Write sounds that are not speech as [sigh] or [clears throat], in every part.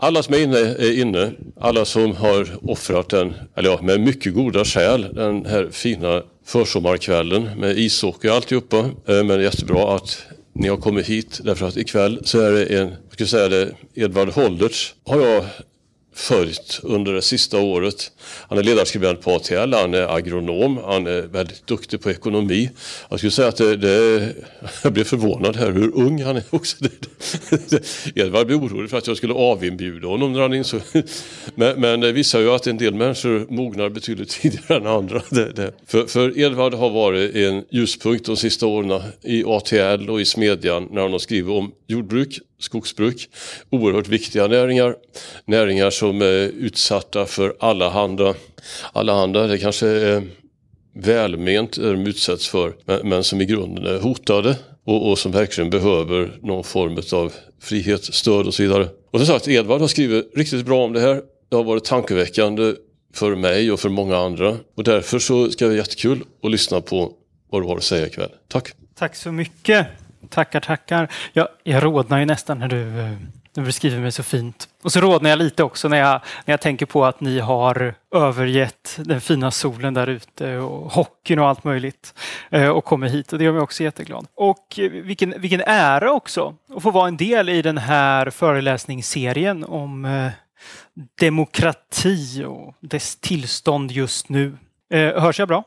Alla som är inne är inne. Alla som har offrat den, eller ja, med mycket goda skäl, den här fina försommarkvällen med ishockey och alltihopa. Eh, men jättebra att ni har kommit hit därför att ikväll så är det en, jag ska säga det, Edvard Holdertz, har jag följt under det sista året. Han är ledarskribent på ATL, han är agronom, han är väldigt duktig på ekonomi. Jag skulle säga att det, det [laughs] jag blev förvånad här hur ung han är också. [laughs] Edvard blev orolig för att jag skulle avinbjuda honom när han insåg. [laughs] Men, men det visar ju att en del människor mognar betydligt tidigare än andra. Det, det. För, för Edvard har varit en ljuspunkt de sista åren i ATL och i Smedjan när han har skrivit om jordbruk, skogsbruk. Oerhört viktiga näringar. Näringar som är utsatta för allehanda, allehanda det kanske eh, är välment de utsätts för, men, men, som i grunden är hotade och, och, som verkligen behöver någon form av frihet, stöd och så vidare. Och som sagt, Edvard har skrivit riktigt bra om det här. Det har varit tankeväckande för mig och för många andra. Och därför så ska det vara jättekul att lyssna på vad du har att säga ikväll. Tack! Tack så mycket! Tackar, tackar. Jag, jag rodnar ju nästan när du, du beskriver mig så fint. Och så rodnar jag lite också när jag, när jag tänker på att ni har övergett den fina solen där ute och hockeyn och allt möjligt eh, och kommer hit. Och det gör mig också jätteglad. Och vilken, vilken ära också att få vara en del i den här föreläsningsserien om eh, demokrati och dess tillstånd just nu. Eh, hörs jag bra?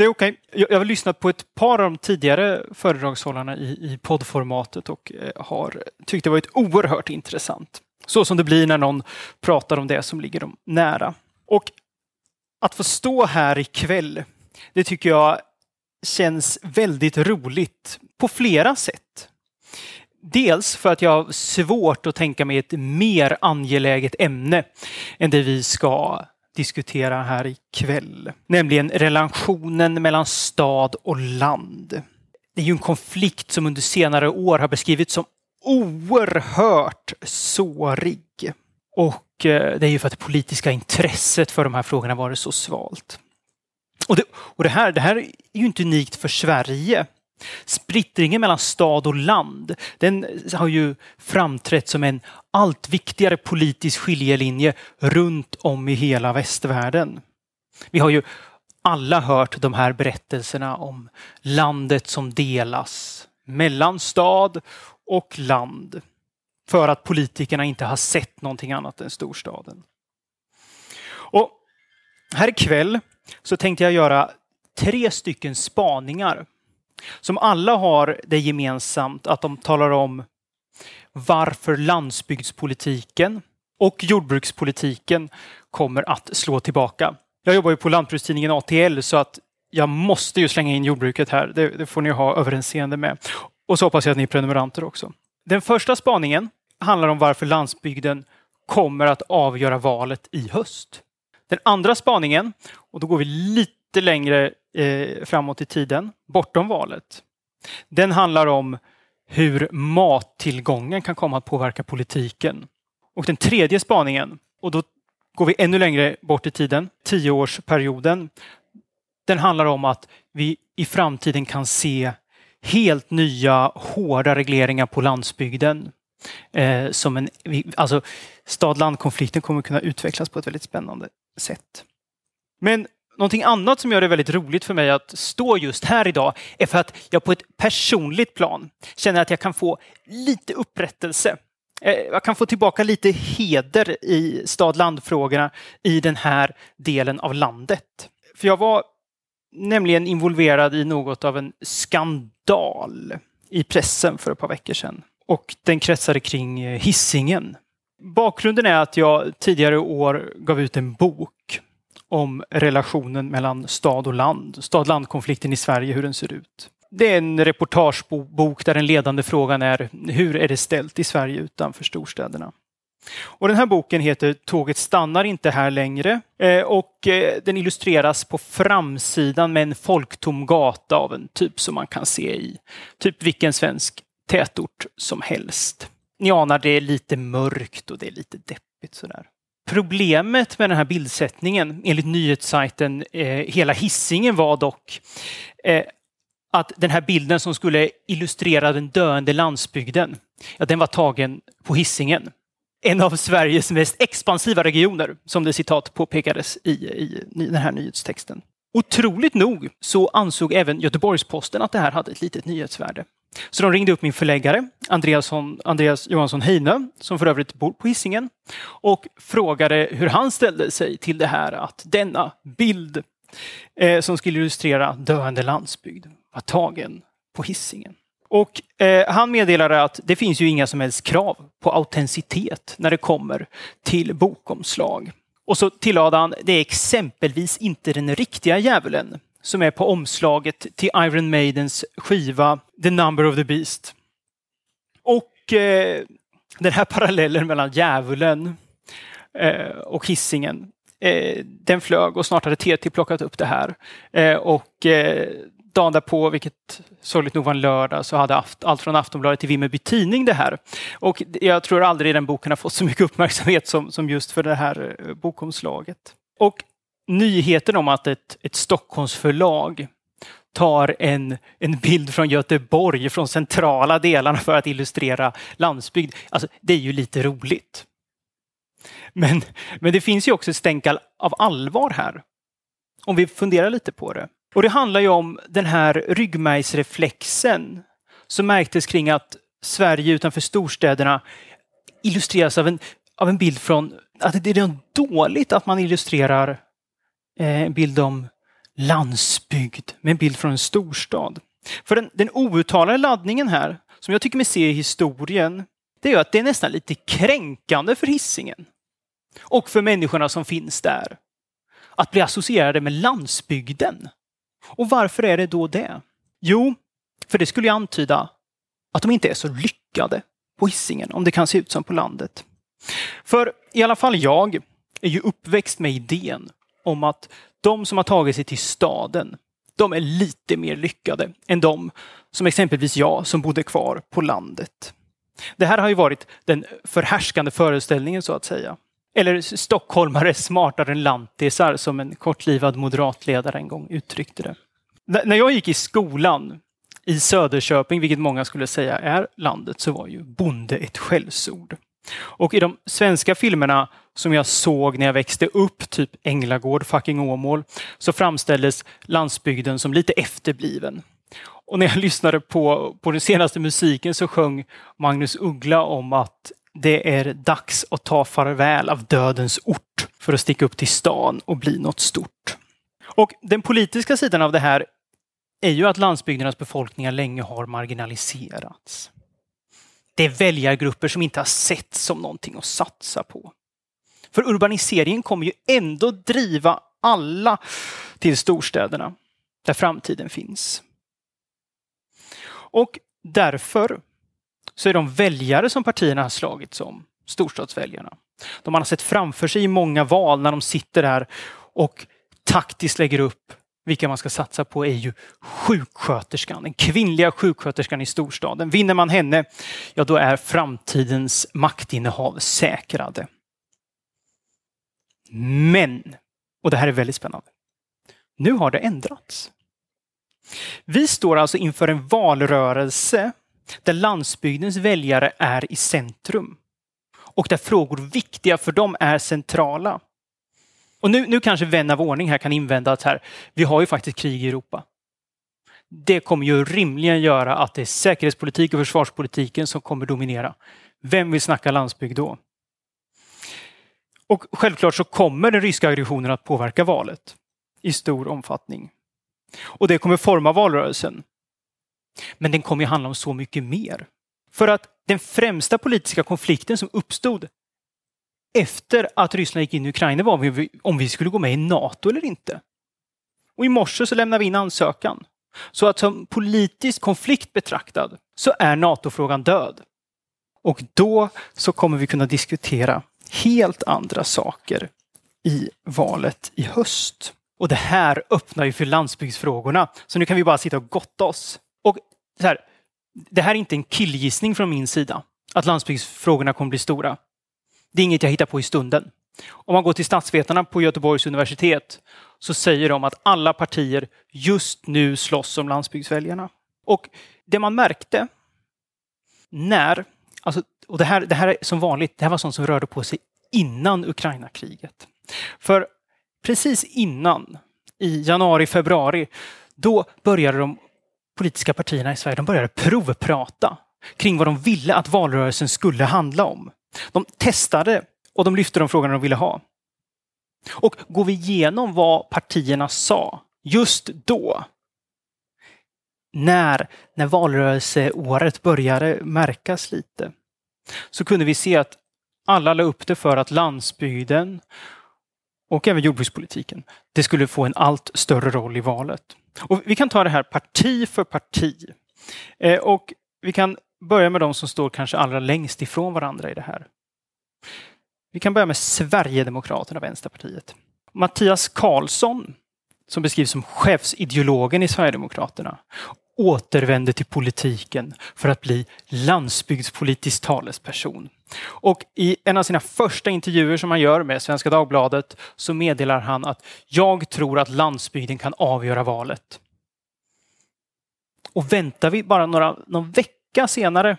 Det är okej. Okay. Jag har lyssnat på ett par av de tidigare föredragshållarna i, i poddformatet och eh, har tyckt det varit oerhört intressant. Så som det blir när någon pratar om det som ligger dem nära. Och att få stå här ikväll, det tycker jag känns väldigt roligt på flera sätt. Dels för att jag har svårt att tänka mig ett mer angeläget ämne än det vi ska diskutera här ikväll. Nämligen relationen mellan stad och land. Det är ju en konflikt som under senare år har beskrivits som oerhört sårig. Och eh, det är ju för att det politiska intresset för de här frågorna varit så svalt. Och det, och det, här, det här är ju inte unikt för Sverige. Splittringen mellan stad och land, den har ju framträtt som en allt viktigare politisk skiljelinje runt om i hela västvärlden. Vi har ju alla hört de här berättelserna om landet som delas mellan stad och land för att politikerna inte har sett någonting annat än storstaden. Och här ikväll så tänkte jag göra tre stycken spaningar som alla har det gemensamt att de talar om varför landsbygdspolitiken och jordbrukspolitiken kommer att slå tillbaka. Jag jobbar ju på lantbrukstidningen ATL så att jag måste ju slänga in jordbruket här. Det, det får ni ha överseende med. Och så hoppas jag att ni är prenumeranter också. Den första spaningen handlar om varför landsbygden kommer att avgöra valet i höst. Den andra spaningen, och då går vi lite längre eh, framåt i tiden, bortom valet. Den handlar om hur mattillgången kan komma att påverka politiken. Och den tredje spaningen, och då går vi ännu längre bort i tiden, tioårsperioden. Den handlar om att vi i framtiden kan se helt nya hårda regleringar på landsbygden. Eh, som en, alltså, stad-land-konflikten kommer kunna utvecklas på ett väldigt spännande sätt. Men Någonting annat som gör det väldigt roligt för mig att stå just här idag är för att jag på ett personligt plan känner att jag kan få lite upprättelse. Eh, jag kan få tillbaka lite heder i stad-land-frågorna i den här delen av landet. För jag var nämligen involverad i något av en skandal i pressen för ett par veckor sedan. Och den kretsade kring eh, hissingen. Bakgrunden är att jag tidigare i år gav ut en bok om relationen mellan stad och land, stad-land-konflikten i Sverige, hur den ser ut. Det är en reportagebok där den ledande frågan är hur är det ställt i Sverige utanför storstäderna? Och den här boken heter Tåget stannar inte här längre eh, och eh, den illustreras på framsidan med en folktom gata av en typ som man kan se i typ vilken svensk tätort som helst. Ni anar, det är lite mörkt och det är lite deppigt sådär. Problemet med den här bildsättningen enligt nyhetssajten eh, Hela hissingen var dock eh, att den här bilden som skulle illustrera den döende landsbygden, ja, den var tagen på hissingen. en av Sveriges mest expansiva regioner, som det citat påpekades i, i den här nyhetstexten. Otroligt nog så ansåg även Göteborgs-Posten att det här hade ett litet nyhetsvärde. Så de ringde upp min förläggare, Andreasson, Andreas Johansson Heine, som för övrigt bor på Hisingen, och frågade hur han ställde sig till det här att denna bild eh, som skulle illustrera döende landsbygd var tagen på Hisingen. Och eh, han meddelade att det finns ju inga som helst krav på autenticitet när det kommer till bokomslag. Och så tillade han, det är exempelvis inte den riktiga djävulen som är på omslaget till Iron Maidens skiva The Number of the Beast. Och eh, den här parallellen mellan djävulen eh, och hissingen eh, den flög och snart hade TT plockat upp det här. Eh, och eh, dagen därpå, vilket sorgligt nog var en lördag, så hade allt från Aftonbladet till Vimmerby Tidning det här. Och jag tror aldrig den boken har fått så mycket uppmärksamhet som, som just för det här eh, bokomslaget. Och nyheten om att ett, ett Stockholmsförlag tar en, en bild från Göteborg, från centrala delarna för att illustrera landsbygd. Alltså, det är ju lite roligt. Men, men det finns ju också ett stänk av allvar här. Om vi funderar lite på det. Och det handlar ju om den här ryggmärgsreflexen som märktes kring att Sverige utanför storstäderna illustreras av en, av en bild från att det är dåligt att man illustrerar Eh, en bild om landsbygd med en bild från en storstad. För den, den outtalade laddningen här, som jag tycker mig se i historien, det är att det är nästan lite kränkande för hissingen och för människorna som finns där. Att bli associerade med landsbygden. Och varför är det då det? Jo, för det skulle ju antyda att de inte är så lyckade på hissingen om det kan se ut som på landet. För i alla fall jag är ju uppväxt med idén om att de som har tagit sig till staden, de är lite mer lyckade än de som exempelvis jag som bodde kvar på landet. Det här har ju varit den förhärskande föreställningen så att säga. Eller stockholmare smartare än lantisar som en kortlivad moderatledare en gång uttryckte det. N när jag gick i skolan i Söderköping, vilket många skulle säga är landet, så var ju bonde ett skällsord. Och i de svenska filmerna som jag såg när jag växte upp, typ Änglagård, fucking Åmål, så framställdes landsbygden som lite efterbliven. Och när jag [laughs] lyssnade på, på den senaste musiken så sjöng Magnus Uggla om att det är dags att ta farväl av dödens ort för att sticka upp till stan och bli något stort. Och den politiska sidan av det här är ju att landsbygdernas befolkningar länge har marginaliserats. Det är väljargrupper som inte har sett som någonting att satsa på. För urbaniseringen kommer ju ändå driva alla till storstäderna där framtiden finns. Och därför så är de väljare som partierna har slagits om storstadsväljarna. De man har sett framför sig i många val när de sitter där och taktiskt lägger upp vilka man ska satsa på är ju sjuksköterskan, den kvinnliga sjuksköterskan i storstaden. Vinner man henne, ja då är framtidens maktinnehav säkrade. Men, och det här är väldigt spännande, nu har det ändrats. Vi står alltså inför en valrörelse där landsbygdens väljare är i centrum och där frågor viktiga för dem är centrala. Och nu, nu kanske vän av ordning här kan invända att här, vi har ju faktiskt krig i Europa. Det kommer ju rimligen göra att det är säkerhetspolitik och försvarspolitiken som kommer dominera. Vem vill snacka landsbygd då? Och självklart så kommer den ryska aggressionen att påverka valet i stor omfattning. Och det kommer forma valrörelsen. Men den kommer ju handla om så mycket mer. För att den främsta politiska konflikten som uppstod efter att Ryssland gick in i Ukraina var om vi skulle gå med i NATO eller inte. Och i morse så lämnade vi in ansökan. Så att som politisk konflikt betraktad så är NATO-frågan död. Och då så kommer vi kunna diskutera helt andra saker i valet i höst. Och det här öppnar ju för landsbygdsfrågorna. Så nu kan vi bara sitta och gotta oss. Och så här, det här är inte en killgissning från min sida, att landsbygdsfrågorna kommer bli stora. Det är inget jag hittar på i stunden. Om man går till statsvetarna på Göteborgs universitet så säger de att alla partier just nu slåss om landsbygdsväljarna. Och det man märkte när, alltså och det här, det här är som vanligt, det här var sånt som rörde på sig innan Ukraina-kriget. För precis innan, i januari, februari, då började de politiska partierna i Sverige de började provprata kring vad de ville att valrörelsen skulle handla om. De testade och de lyfte de frågorna de ville ha. Och går vi igenom vad partierna sa just då, när, när valrörelseåret började märkas lite, så kunde vi se att alla la upp det för att landsbygden och även jordbrukspolitiken, det skulle få en allt större roll i valet. Och vi kan ta det här parti för parti. Eh, och vi kan börja med de som står kanske allra längst ifrån varandra i det här. Vi kan börja med Sverigedemokraterna, Vänsterpartiet. Mattias Karlsson, som beskrivs som chefsideologen i Sverigedemokraterna, återvände till politiken för att bli landsbygdspolitisk talesperson. Och i en av sina första intervjuer som han gör med Svenska Dagbladet så meddelar han att jag tror att landsbygden kan avgöra valet. Och väntar vi bara några, någon vecka senare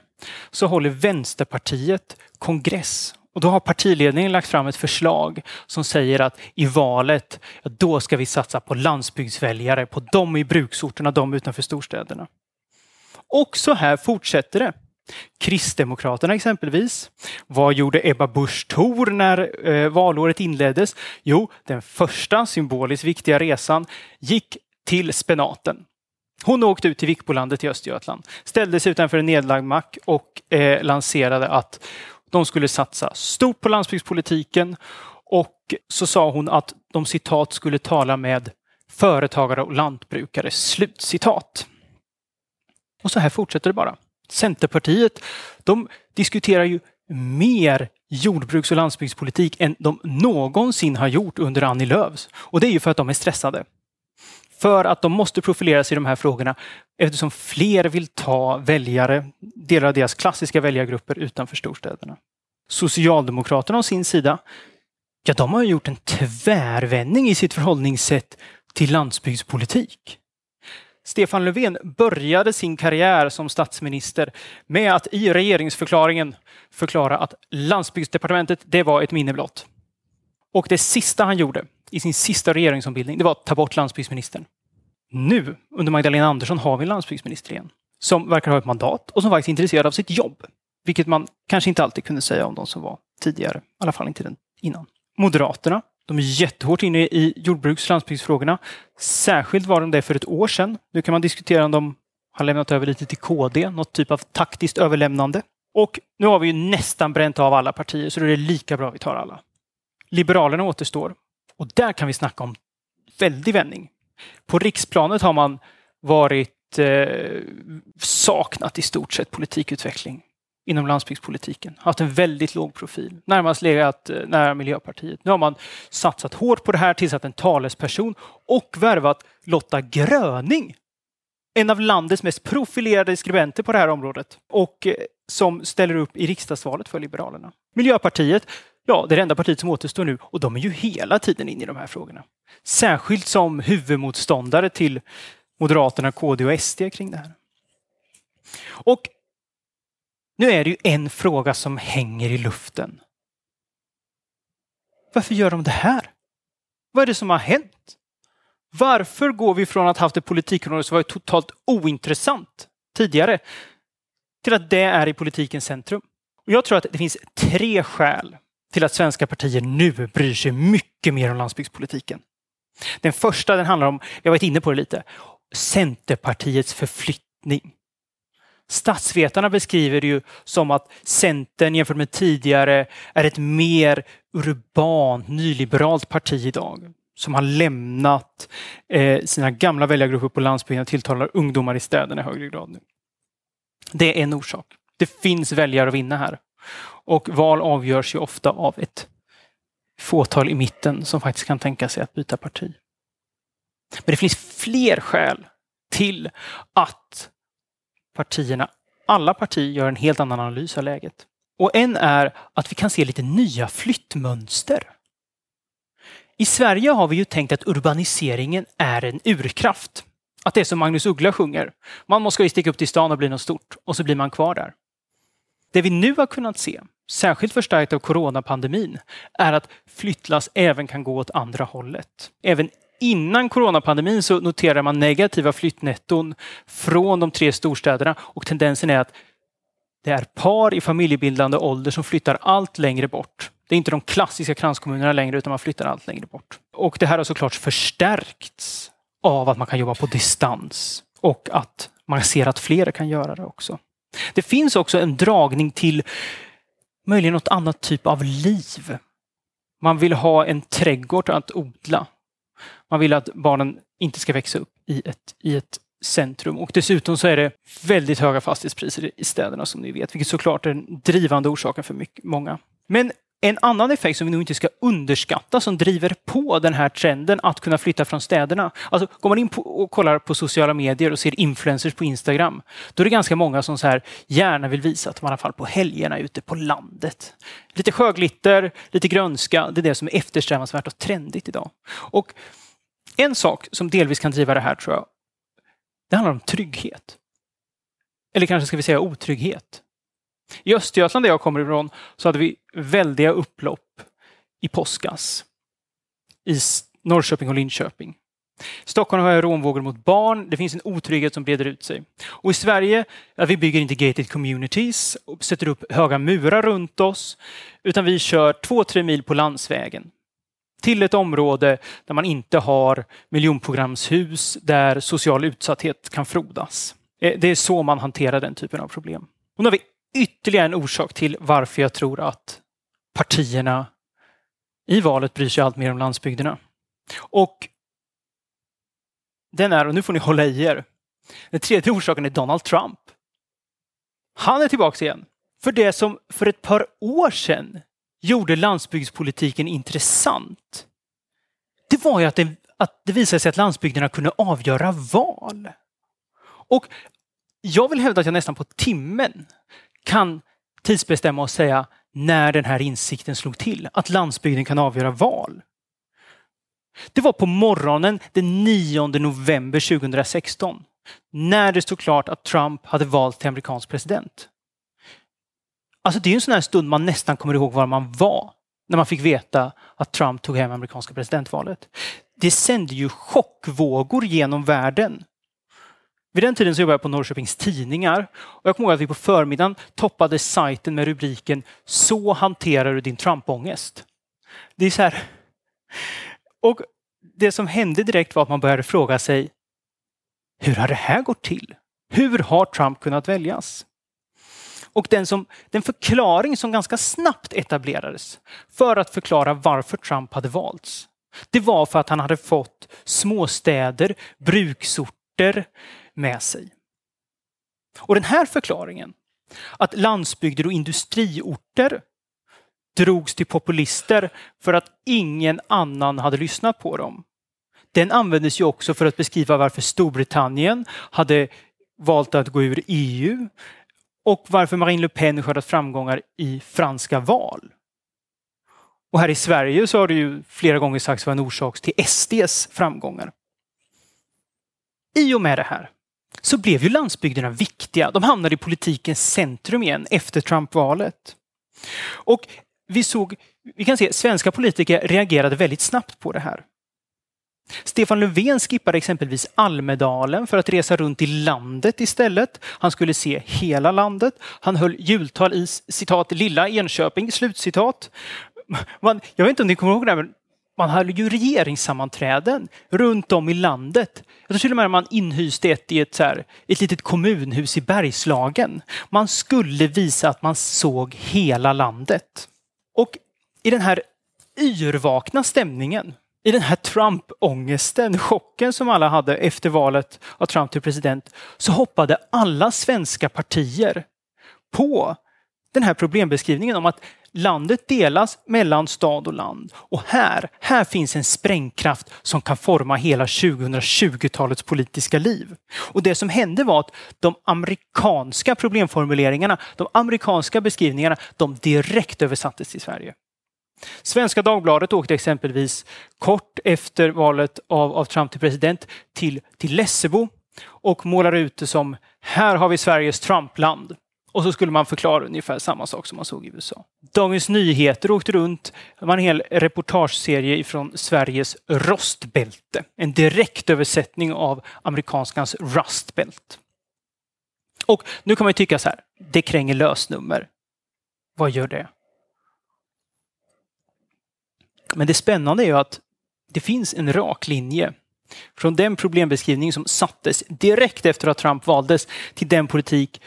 så håller Vänsterpartiet kongress och då har partiledningen lagt fram ett förslag som säger att i valet, då ska vi satsa på landsbygdsväljare, på de i bruksorterna, de utanför storstäderna. Och så här fortsätter det. Kristdemokraterna exempelvis. Vad gjorde Ebba Busch Thor när eh, valåret inleddes? Jo, den första symboliskt viktiga resan gick till spenaten. Hon åkte ut till Vikbolandet i Östergötland, ställde sig utanför en nedlagd mack och eh, lanserade att de skulle satsa stort på landsbygdspolitiken och så sa hon att de citat skulle tala med företagare och lantbrukare. Slutcitat. Och så här fortsätter det bara. Centerpartiet, de diskuterar ju mer jordbruks och landsbygdspolitik än de någonsin har gjort under Annie Lööfs. Och det är ju för att de är stressade. För att de måste profilera sig i de här frågorna eftersom fler vill ta väljare, delar av deras klassiska väljargrupper utanför storstäderna. Socialdemokraterna å sin sida, ja de har gjort en tvärvändning i sitt förhållningssätt till landsbygdspolitik. Stefan Löfven började sin karriär som statsminister med att i regeringsförklaringen förklara att landsbygdsdepartementet, det var ett minne blott. Och det sista han gjorde i sin sista regeringsombildning, det var att ta bort landsbygdsministern. Nu, under Magdalena Andersson, har vi en landsbygdsminister igen. Som verkar ha ett mandat och som faktiskt är intresserad av sitt jobb. Vilket man kanske inte alltid kunde säga om de som var tidigare. I alla fall inte den innan. Moderaterna, de är jättehårt inne i jordbruks och landsbygdsfrågorna. Särskilt var de det för ett år sedan. Nu kan man diskutera om de har lämnat över lite till KD, något typ av taktiskt överlämnande. Och nu har vi ju nästan bränt av alla partier, så då är det lika bra vi tar alla. Liberalerna återstår. Och där kan vi snacka om väldig vändning. På riksplanet har man varit Eh, saknat i stort sett politikutveckling inom landsbygdspolitiken. Haft en väldigt låg profil, närmast legat eh, nära Miljöpartiet. Nu har man satsat hårt på det här, tillsatt en talesperson och värvat Lotta Gröning. En av landets mest profilerade skribenter på det här området och eh, som ställer upp i riksdagsvalet för Liberalerna. Miljöpartiet, ja, det är det enda partiet som återstår nu och de är ju hela tiden inne i de här frågorna. Särskilt som huvudmotståndare till Moderaterna, KD och SD kring det här. Och nu är det ju en fråga som hänger i luften. Varför gör de det här? Vad är det som har hänt? Varför går vi från att ha haft ett politikområde som varit totalt ointressant tidigare till att det är i politikens centrum? Och jag tror att det finns tre skäl till att svenska partier nu bryr sig mycket mer om landsbygdspolitiken. Den första den handlar om, jag har varit inne på det lite, Centerpartiets förflyttning. Statsvetarna beskriver det ju som att Centern jämfört med tidigare är ett mer urbant, nyliberalt parti idag. Som har lämnat eh, sina gamla väljargrupper på landsbygden och tilltalar ungdomar i städerna i högre grad nu. Det är en orsak. Det finns väljare att vinna här. Och val avgörs ju ofta av ett fåtal i mitten som faktiskt kan tänka sig att byta parti. Men det finns fler skäl till att partierna, alla partier gör en helt annan analys av läget. Och en är att vi kan se lite nya flyttmönster. I Sverige har vi ju tänkt att urbaniseringen är en urkraft. Att det är som Magnus Uggla sjunger. Man måste ju sticka upp till stan och bli något stort och så blir man kvar där. Det vi nu har kunnat se, särskilt förstärkt av coronapandemin, är att flyttlass även kan gå åt andra hållet. Även innan coronapandemin så noterar man negativa flyttnetton från de tre storstäderna och tendensen är att det är par i familjebildande ålder som flyttar allt längre bort. Det är inte de klassiska kranskommunerna längre utan man flyttar allt längre bort. Och det här har såklart förstärkts av att man kan jobba på distans och att man ser att fler kan göra det också. Det finns också en dragning till möjligen något annat typ av liv. Man vill ha en trädgård att odla. Man vill att barnen inte ska växa upp i ett, i ett centrum. Och dessutom så är det väldigt höga fastighetspriser i städerna som ni vet, vilket såklart är den drivande orsaken för mycket, många. Men en annan effekt som vi nog inte ska underskatta som driver på den här trenden att kunna flytta från städerna. Alltså, går man in och kollar på sociala medier och ser influencers på Instagram, då är det ganska många som så här gärna vill visa att de i alla fall på helgerna är ute på landet. Lite sjöglitter, lite grönska, det är det som är eftersträvansvärt och trendigt idag. Och en sak som delvis kan driva det här tror jag, det handlar om trygghet. Eller kanske ska vi säga otrygghet. I Östergötland där jag kommer ifrån så hade vi väldiga upplopp i påskas. I Norrköping och Linköping. Stockholm har rånvågor mot barn. Det finns en otrygghet som breder ut sig. Och i Sverige, ja, vi bygger inte gated communities och sätter upp höga murar runt oss, utan vi kör två, tre mil på landsvägen till ett område där man inte har miljonprogramshus där social utsatthet kan frodas. Eh, det är så man hanterar den typen av problem. Och nu har vi ytterligare en orsak till varför jag tror att partierna i valet bryr sig allt mer om landsbygderna. Och den är, och nu får ni hålla i er, den tredje orsaken är Donald Trump. Han är tillbaka igen. För det som för ett par år sedan gjorde landsbygdspolitiken intressant, det var ju att det, att det visade sig att landsbygderna kunde avgöra val. Och jag vill hävda att jag nästan på timmen kan tidsbestämma och säga när den här insikten slog till, att landsbygden kan avgöra val. Det var på morgonen den 9 november 2016, när det stod klart att Trump hade valt till amerikansk president. Alltså det är en sån här stund man nästan kommer ihåg var man var när man fick veta att Trump tog hem amerikanska presidentvalet. Det sände ju chockvågor genom världen. Vid den tiden så jobbade jag på Norrköpings Tidningar och jag kommer ihåg att vi på förmiddagen toppade sajten med rubriken Så hanterar du din Trump-ångest. Det är så här. Och det som hände direkt var att man började fråga sig hur har det här gått till? Hur har Trump kunnat väljas? Och den, som, den förklaring som ganska snabbt etablerades för att förklara varför Trump hade valts, det var för att han hade fått småstäder, bruksorter med sig. Och den här förklaringen, att landsbygder och industriorter drogs till populister för att ingen annan hade lyssnat på dem. Den användes ju också för att beskriva varför Storbritannien hade valt att gå ur EU och varför Marine Le Pen skördat framgångar i franska val. Och här i Sverige så har det ju flera gånger sagts vara en orsak till SDs framgångar. I och med det här så blev ju landsbygderna viktiga. De hamnade i politikens centrum igen efter Trump-valet. Och vi såg, vi kan se, svenska politiker reagerade väldigt snabbt på det här. Stefan Löfven skippade exempelvis Almedalen för att resa runt i landet istället. Han skulle se hela landet. Han höll jultal i citat lilla Enköping, slutcitat. Man, jag vet inte om ni kommer ihåg det, här, men man höll ju regeringssammanträden runt om i landet. Jag tror till och med man inhyste ett i ett, så här, ett litet kommunhus i Bergslagen. Man skulle visa att man såg hela landet. Och i den här yrvakna stämningen i den här Trump-ångesten, chocken som alla hade efter valet av Trump till president, så hoppade alla svenska partier på den här problembeskrivningen om att landet delas mellan stad och land. Och här, här finns en sprängkraft som kan forma hela 2020-talets politiska liv. Och det som hände var att de amerikanska problemformuleringarna, de amerikanska beskrivningarna, de direkt översattes till Sverige. Svenska Dagbladet åkte exempelvis kort efter valet av, av Trump till president till, till Lessebo och målar ut det som här har vi Sveriges Trumpland. Och så skulle man förklara ungefär samma sak som man såg i USA. Dagens Nyheter åkte runt. Det var en hel reportageserie från Sveriges rostbälte. En direktöversättning av amerikanskans rustbält. Och nu kan man ju tycka så här, det kränger lösnummer. Vad gör det? Men det spännande är ju att det finns en rak linje från den problembeskrivning som sattes direkt efter att Trump valdes till den politik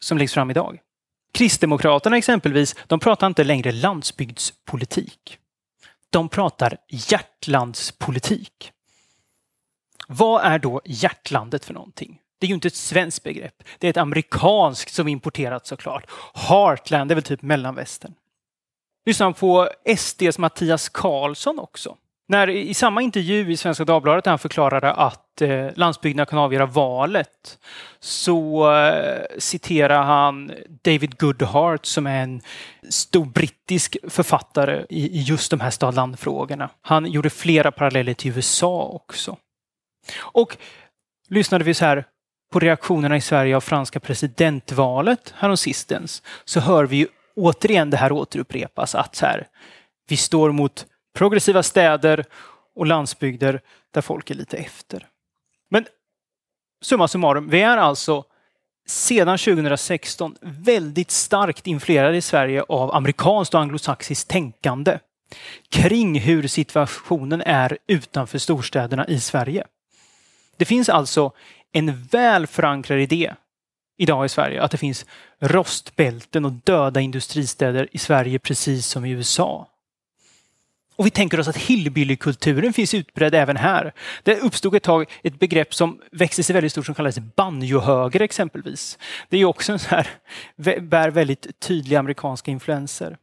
som läggs fram idag. Kristdemokraterna exempelvis, de pratar inte längre landsbygdspolitik. De pratar hjärtlandspolitik. Vad är då hjärtlandet för någonting? Det är ju inte ett svenskt begrepp. Det är ett amerikanskt som importerats såklart. Heartland är väl typ mellanvästern. Lyssnar på SDs Mattias Karlsson också. När, I samma intervju i Svenska Dagbladet där han förklarade att eh, landsbygderna kan avgöra valet så eh, citerar han David Goodhart som är en stor brittisk författare i, i just de här stad-land-frågorna. Han gjorde flera paralleller till USA också. Och lyssnade vi så här på reaktionerna i Sverige av franska presidentvalet häromsistens så hör vi ju återigen det här återupprepas att så här, vi står mot progressiva städer och landsbygder där folk är lite efter. Men summa summarum, vi är alltså sedan 2016 väldigt starkt influerade i Sverige av amerikanskt och anglosaxiskt tänkande kring hur situationen är utanför storstäderna i Sverige. Det finns alltså en väl förankrad idé idag i Sverige att det finns rostbälten och döda industristäder i Sverige precis som i USA. Och vi tänker oss att hillbillykulturen finns utbredd även här. Det uppstod ett tag ett begrepp som växte sig väldigt stort som kallades banjohöger exempelvis. Det är också en så här, bär väldigt tydliga amerikanska influenser.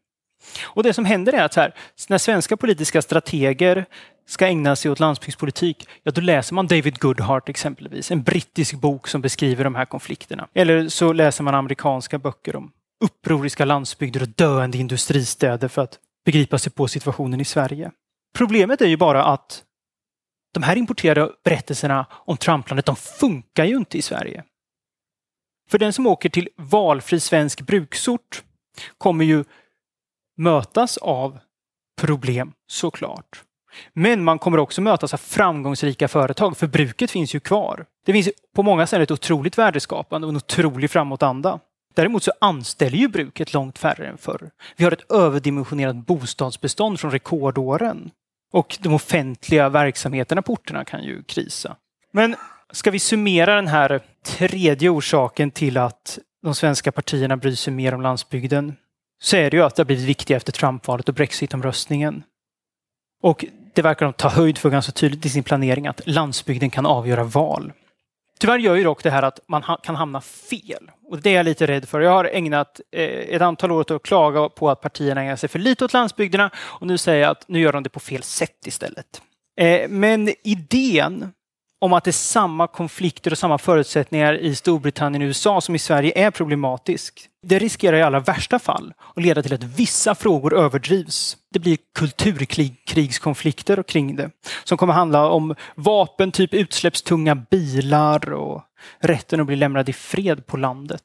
Och det som händer är att så här, när svenska politiska strateger ska ägna sig åt landsbygdspolitik, ja då läser man David Goodhart exempelvis, en brittisk bok som beskriver de här konflikterna. Eller så läser man amerikanska böcker om upproriska landsbygder och döende industristäder för att begripa sig på situationen i Sverige. Problemet är ju bara att de här importerade berättelserna om Trumplandet, de funkar ju inte i Sverige. För den som åker till valfri svensk bruksort kommer ju mötas av problem såklart. Men man kommer också mötas av framgångsrika företag, för bruket finns ju kvar. Det finns på många ställen ett otroligt värdeskapande och en otrolig framåtanda. Däremot så anställer ju bruket långt färre än förr. Vi har ett överdimensionerat bostadsbestånd från rekordåren. Och de offentliga verksamheterna på orterna kan ju krisa. Men ska vi summera den här tredje orsaken till att de svenska partierna bryr sig mer om landsbygden så är det ju att det har blivit viktigare efter Trumpvalet och Brexitomröstningen. Och det verkar de ta höjd för ganska tydligt i sin planering att landsbygden kan avgöra val. Tyvärr gör ju dock det här att man kan hamna fel. Och det är jag lite rädd för. Jag har ägnat eh, ett antal år åt att klaga på att partierna ägnar sig för lite åt landsbygderna och nu säger jag att nu gör de det på fel sätt istället. Eh, men idén om att det är samma konflikter och samma förutsättningar i Storbritannien och USA som i Sverige är problematisk. Det riskerar i allra värsta fall att leda till att vissa frågor överdrivs. Det blir kulturkrigskonflikter kring det som kommer handla om vapen, typ utsläppstunga bilar och rätten att bli lämnad i fred på landet.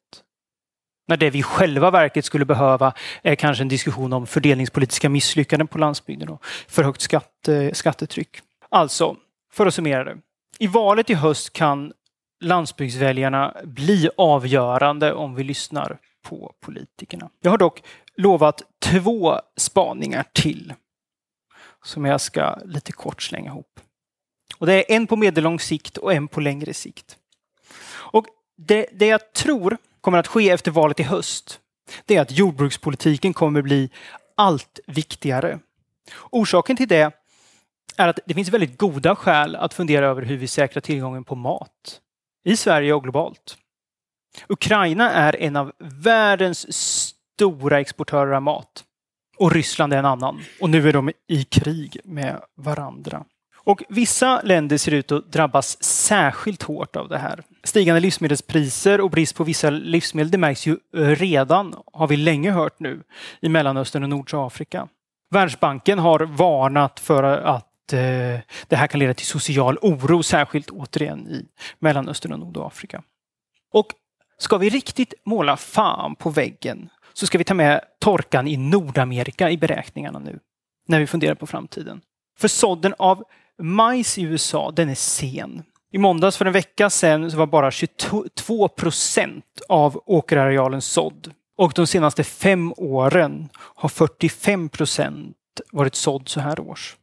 När det vi själva verket skulle behöva är kanske en diskussion om fördelningspolitiska misslyckanden på landsbygden och för högt skatte, skattetryck. Alltså, för att summera det. I valet i höst kan landsbygdsväljarna bli avgörande om vi lyssnar på politikerna. Jag har dock lovat två spaningar till som jag ska lite kort slänga ihop. Och det är en på medellång sikt och en på längre sikt. Och det, det jag tror kommer att ske efter valet i höst, det är att jordbrukspolitiken kommer bli allt viktigare. Orsaken till det är att det finns väldigt goda skäl att fundera över hur vi säkrar tillgången på mat i Sverige och globalt. Ukraina är en av världens stora exportörer av mat och Ryssland är en annan. Och nu är de i krig med varandra. Och vissa länder ser ut att drabbas särskilt hårt av det här. Stigande livsmedelspriser och brist på vissa livsmedel, det märks ju redan, har vi länge hört nu, i Mellanöstern och Nordafrika. Världsbanken har varnat för att Eh, det här kan leda till social oro, särskilt återigen i Mellanöstern och Nordafrika. Och Ska vi riktigt måla fan på väggen så ska vi ta med torkan i Nordamerika i beräkningarna nu. När vi funderar på framtiden. För sådden av majs i USA, den är sen. I måndags för en vecka sedan så var bara 22 procent av åkerarealen sådd. Och de senaste fem åren har 45 procent varit sådd så här års.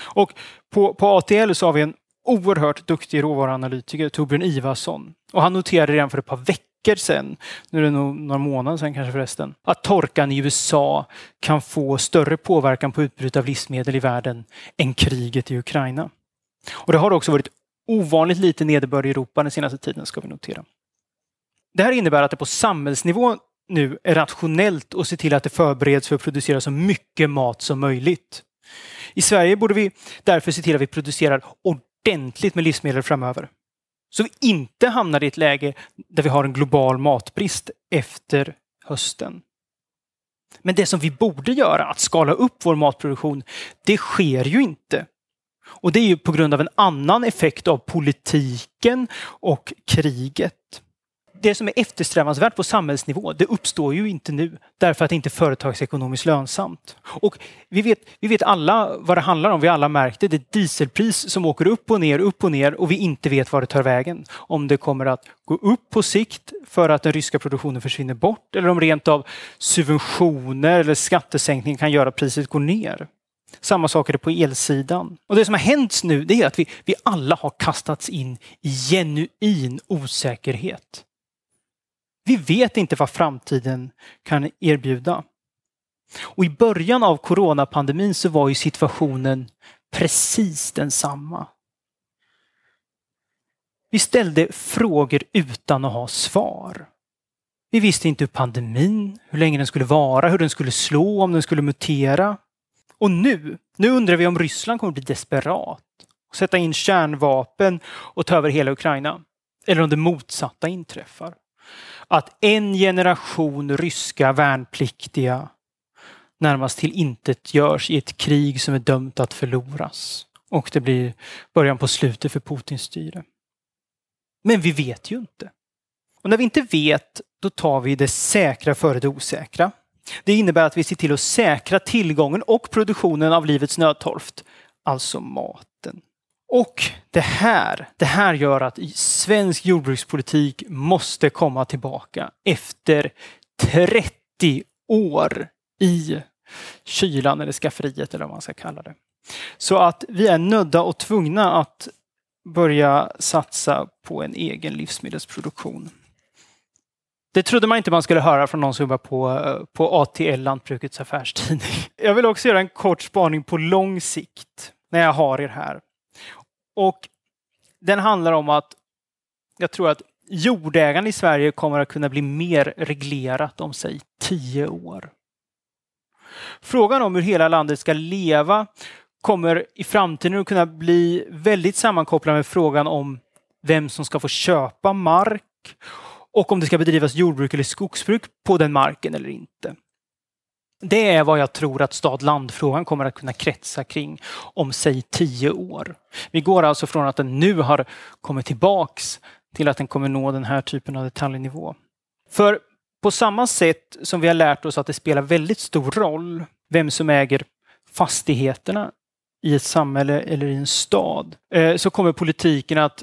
Och på, på ATL så har vi en oerhört duktig råvaruanalytiker, Torbjörn Ivarsson. Och han noterade redan för ett par veckor sedan, nu är det nog några månader sedan kanske förresten, att torkan i USA kan få större påverkan på utbudet av livsmedel i världen än kriget i Ukraina. Och det har också varit ovanligt lite nederbörd i Europa den senaste tiden, ska vi notera. Det här innebär att det på samhällsnivå nu är rationellt att se till att det förbereds för att producera så mycket mat som möjligt. I Sverige borde vi därför se till att vi producerar ordentligt med livsmedel framöver. Så vi inte hamnar i ett läge där vi har en global matbrist efter hösten. Men det som vi borde göra, att skala upp vår matproduktion, det sker ju inte. Och det är ju på grund av en annan effekt av politiken och kriget det som är eftersträvansvärt på samhällsnivå, det uppstår ju inte nu därför att det inte är företagsekonomiskt lönsamt. Och vi vet, vi vet alla vad det handlar om. Vi alla märkt det. Det är dieselpris som åker upp och ner, upp och ner och vi inte vet var det tar vägen. Om det kommer att gå upp på sikt för att den ryska produktionen försvinner bort eller om rent av subventioner eller skattesänkning kan göra att priset går ner. Samma sak är det på elsidan. Och det som har hänt nu det är att vi, vi alla har kastats in i genuin osäkerhet. Vi vet inte vad framtiden kan erbjuda. Och i början av coronapandemin så var ju situationen precis densamma. Vi ställde frågor utan att ha svar. Vi visste inte hur pandemin, hur länge den skulle vara, hur den skulle slå, om den skulle mutera. Och nu, nu undrar vi om Ryssland kommer bli desperat och sätta in kärnvapen och ta över hela Ukraina. Eller om det motsatta inträffar att en generation ryska värnpliktiga närmast till intet görs i ett krig som är dömt att förloras. Och det blir början på slutet för Putins styre. Men vi vet ju inte. Och när vi inte vet, då tar vi det säkra före det osäkra. Det innebär att vi ser till att säkra tillgången och produktionen av livets nödtorft, alltså mat. Och det här, det här gör att svensk jordbrukspolitik måste komma tillbaka efter 30 år i kylan eller skafferiet eller vad man ska kalla det. Så att vi är nödda och tvungna att börja satsa på en egen livsmedelsproduktion. Det trodde man inte man skulle höra från någon som jobbar på, eh, på ATL, Lantbrukets affärstidning. Jag vill också göra en kort spaning på lång sikt när jag har er här. Och den handlar om att jag tror att jordägande i Sverige kommer att kunna bli mer reglerat om säg tio år. Frågan om hur hela landet ska leva kommer i framtiden att kunna bli väldigt sammankopplad med frågan om vem som ska få köpa mark och om det ska bedrivas jordbruk eller skogsbruk på den marken eller inte. Det är vad jag tror att stad-land-frågan kommer att kunna kretsa kring om säg tio år. Vi går alltså från att den nu har kommit tillbaks till att den kommer nå den här typen av detaljnivå. För på samma sätt som vi har lärt oss att det spelar väldigt stor roll vem som äger fastigheterna i ett samhälle eller i en stad, eh, så kommer politiken att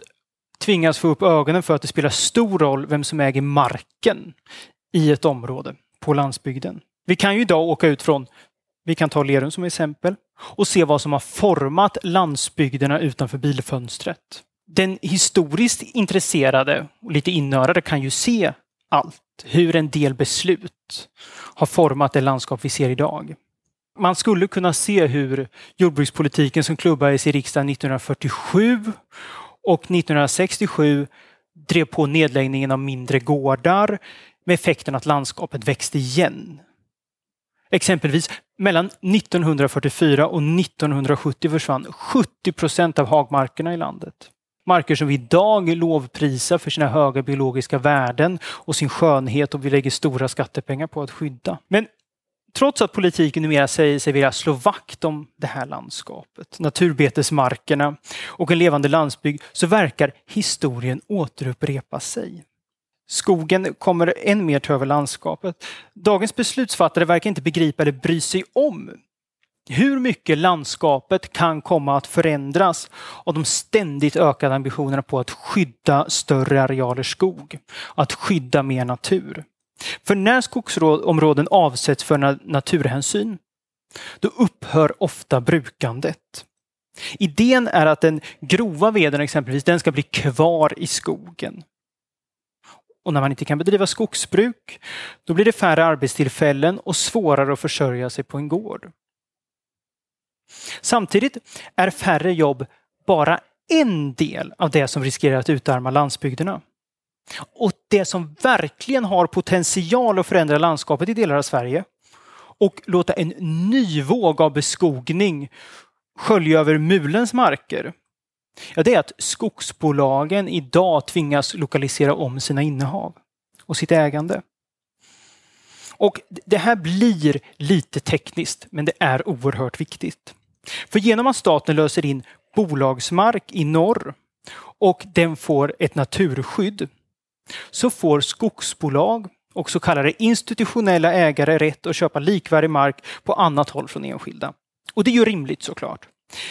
tvingas få upp ögonen för att det spelar stor roll vem som äger marken i ett område på landsbygden. Vi kan ju idag åka ut från, vi kan ta Lerum som exempel, och se vad som har format landsbygderna utanför bilfönstret. Den historiskt intresserade och lite inörade kan ju se allt, hur en del beslut har format det landskap vi ser idag. Man skulle kunna se hur jordbrukspolitiken som klubbades i riksdagen 1947 och 1967 drev på nedläggningen av mindre gårdar med effekten att landskapet växte igen. Exempelvis mellan 1944 och 1970 försvann 70 procent av hagmarkerna i landet. Marker som vi idag lovprisar för sina höga biologiska värden och sin skönhet och vi lägger stora skattepengar på att skydda. Men trots att politiken numera säger sig vilja slå vakt om det här landskapet, naturbetesmarkerna och en levande landsbygd, så verkar historien återupprepa sig. Skogen kommer än mer ta över landskapet. Dagens beslutsfattare verkar inte begripa eller bry sig om hur mycket landskapet kan komma att förändras av de ständigt ökade ambitionerna på att skydda större arealer skog, att skydda mer natur. För när skogsområden avsätts för naturhänsyn, då upphör ofta brukandet. Idén är att den grova veden exempelvis, den ska bli kvar i skogen. Och när man inte kan bedriva skogsbruk, då blir det färre arbetstillfällen och svårare att försörja sig på en gård. Samtidigt är färre jobb bara en del av det som riskerar att utarma landsbygderna. Och det som verkligen har potential att förändra landskapet i delar av Sverige och låta en ny våg av beskogning skölja över mulens marker. Ja, det är att skogsbolagen idag tvingas lokalisera om sina innehav och sitt ägande. Och Det här blir lite tekniskt, men det är oerhört viktigt. För genom att staten löser in bolagsmark i norr och den får ett naturskydd så får skogsbolag och så kallade institutionella ägare rätt att köpa likvärdig mark på annat håll från enskilda. Och det är ju rimligt såklart.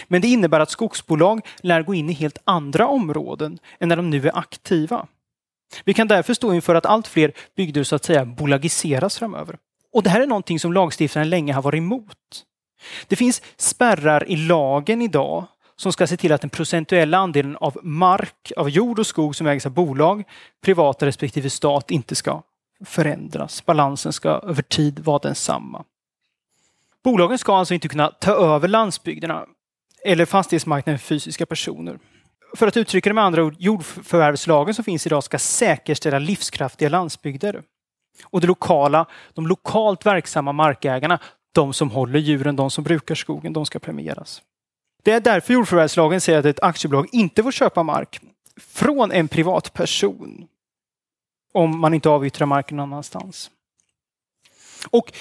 Men det innebär att skogsbolag lär gå in i helt andra områden än när de nu är aktiva. Vi kan därför stå inför att allt fler bygder så att säga bolagiseras framöver. Och det här är någonting som lagstiftaren länge har varit emot. Det finns spärrar i lagen idag som ska se till att den procentuella andelen av mark, av jord och skog som ägs av bolag, privata respektive stat inte ska förändras. Balansen ska över tid vara densamma. Bolagen ska alltså inte kunna ta över landsbygderna eller fastighetsmarknaden för fysiska personer. För att uttrycka det med andra ord, jordförvärvslagen som finns idag ska säkerställa livskraftiga landsbygder. Och det lokala, de lokalt verksamma markägarna, de som håller djuren, de som brukar skogen, de ska premieras. Det är därför jordförvärvslagen säger att ett aktiebolag inte får köpa mark från en privatperson om man inte avyttrar marken någon annanstans. Och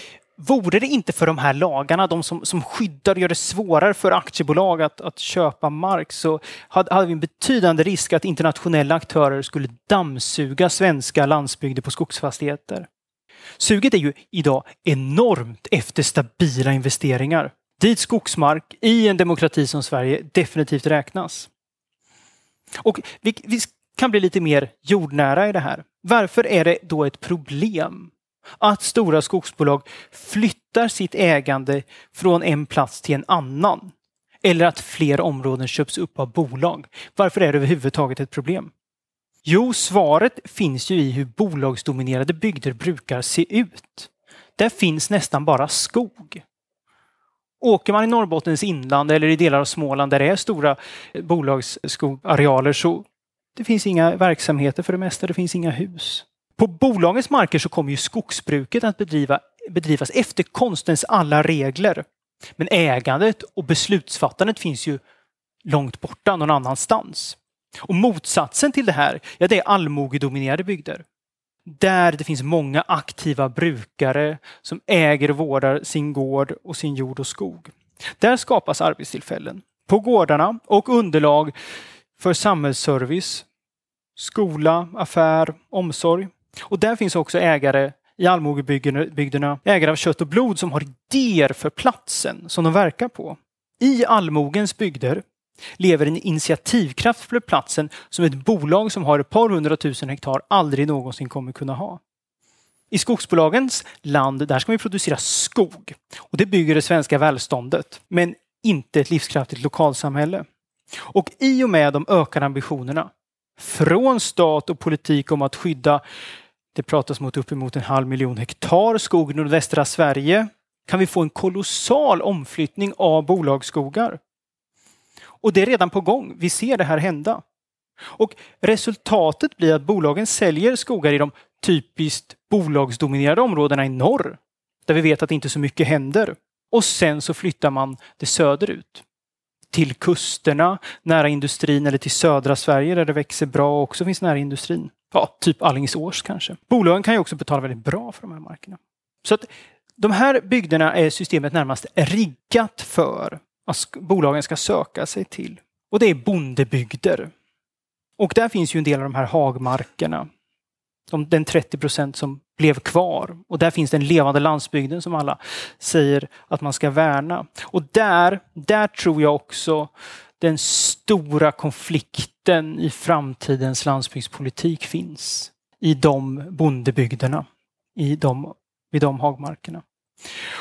Vore det inte för de här lagarna, de som, som skyddar och gör det svårare för aktiebolag att, att köpa mark, så hade, hade vi en betydande risk att internationella aktörer skulle dammsuga svenska landsbygder på skogsfastigheter. Suget är ju idag enormt efter stabila investeringar. Dit skogsmark i en demokrati som Sverige definitivt räknas. Och vi, vi kan bli lite mer jordnära i det här. Varför är det då ett problem att stora skogsbolag flyttar sitt ägande från en plats till en annan? Eller att fler områden köps upp av bolag? Varför är det överhuvudtaget ett problem? Jo, svaret finns ju i hur bolagsdominerade bygder brukar se ut. Där finns nästan bara skog. Åker man i Norrbottens inland eller i delar av Småland där det är stora bolagsskogarealer så det finns inga verksamheter för det mesta, det finns inga hus. På bolagens marker så kommer ju skogsbruket att bedriva, bedrivas efter konstens alla regler. Men ägandet och beslutsfattandet finns ju långt borta någon annanstans. Och motsatsen till det här, ja det är allmogedominerade bygder. Där det finns många aktiva brukare som äger och vårdar sin gård och sin jord och skog. Där skapas arbetstillfällen på gårdarna och underlag för samhällsservice, skola, affär, omsorg. Och där finns också ägare i allmogebygderna, ägare av kött och blod som har idéer för platsen som de verkar på. I allmogens bygder lever en initiativkraft för platsen som ett bolag som har ett par hundratusen hektar aldrig någonsin kommer kunna ha. I skogsbolagens land, där ska vi producera skog. Och det bygger det svenska välståndet, men inte ett livskraftigt lokalsamhälle. Och i och med de ökade ambitionerna från stat och politik om att skydda, det pratas mot uppemot en halv miljon hektar skog i nordvästra Sverige, kan vi få en kolossal omflyttning av bolagsskogar. Och det är redan på gång. Vi ser det här hända. Och resultatet blir att bolagen säljer skogar i de typiskt bolagsdominerade områdena i norr, där vi vet att inte så mycket händer. Och sen så flyttar man det söderut. Till kusterna, nära industrin eller till södra Sverige där det växer bra och också finns nära industrin. Ja, typ Allingsås kanske. Bolagen kan ju också betala väldigt bra för de här markerna. Så att de här bygderna är systemet närmast riggat för bolagen ska söka sig till. Och det är bondebygder. Och där finns ju en del av de här hagmarkerna den 30 procent som blev kvar. Och där finns den levande landsbygden som alla säger att man ska värna. Och där, där tror jag också den stora konflikten i framtidens landsbygdspolitik finns. I de bondebygderna, i de, vid de hagmarkerna.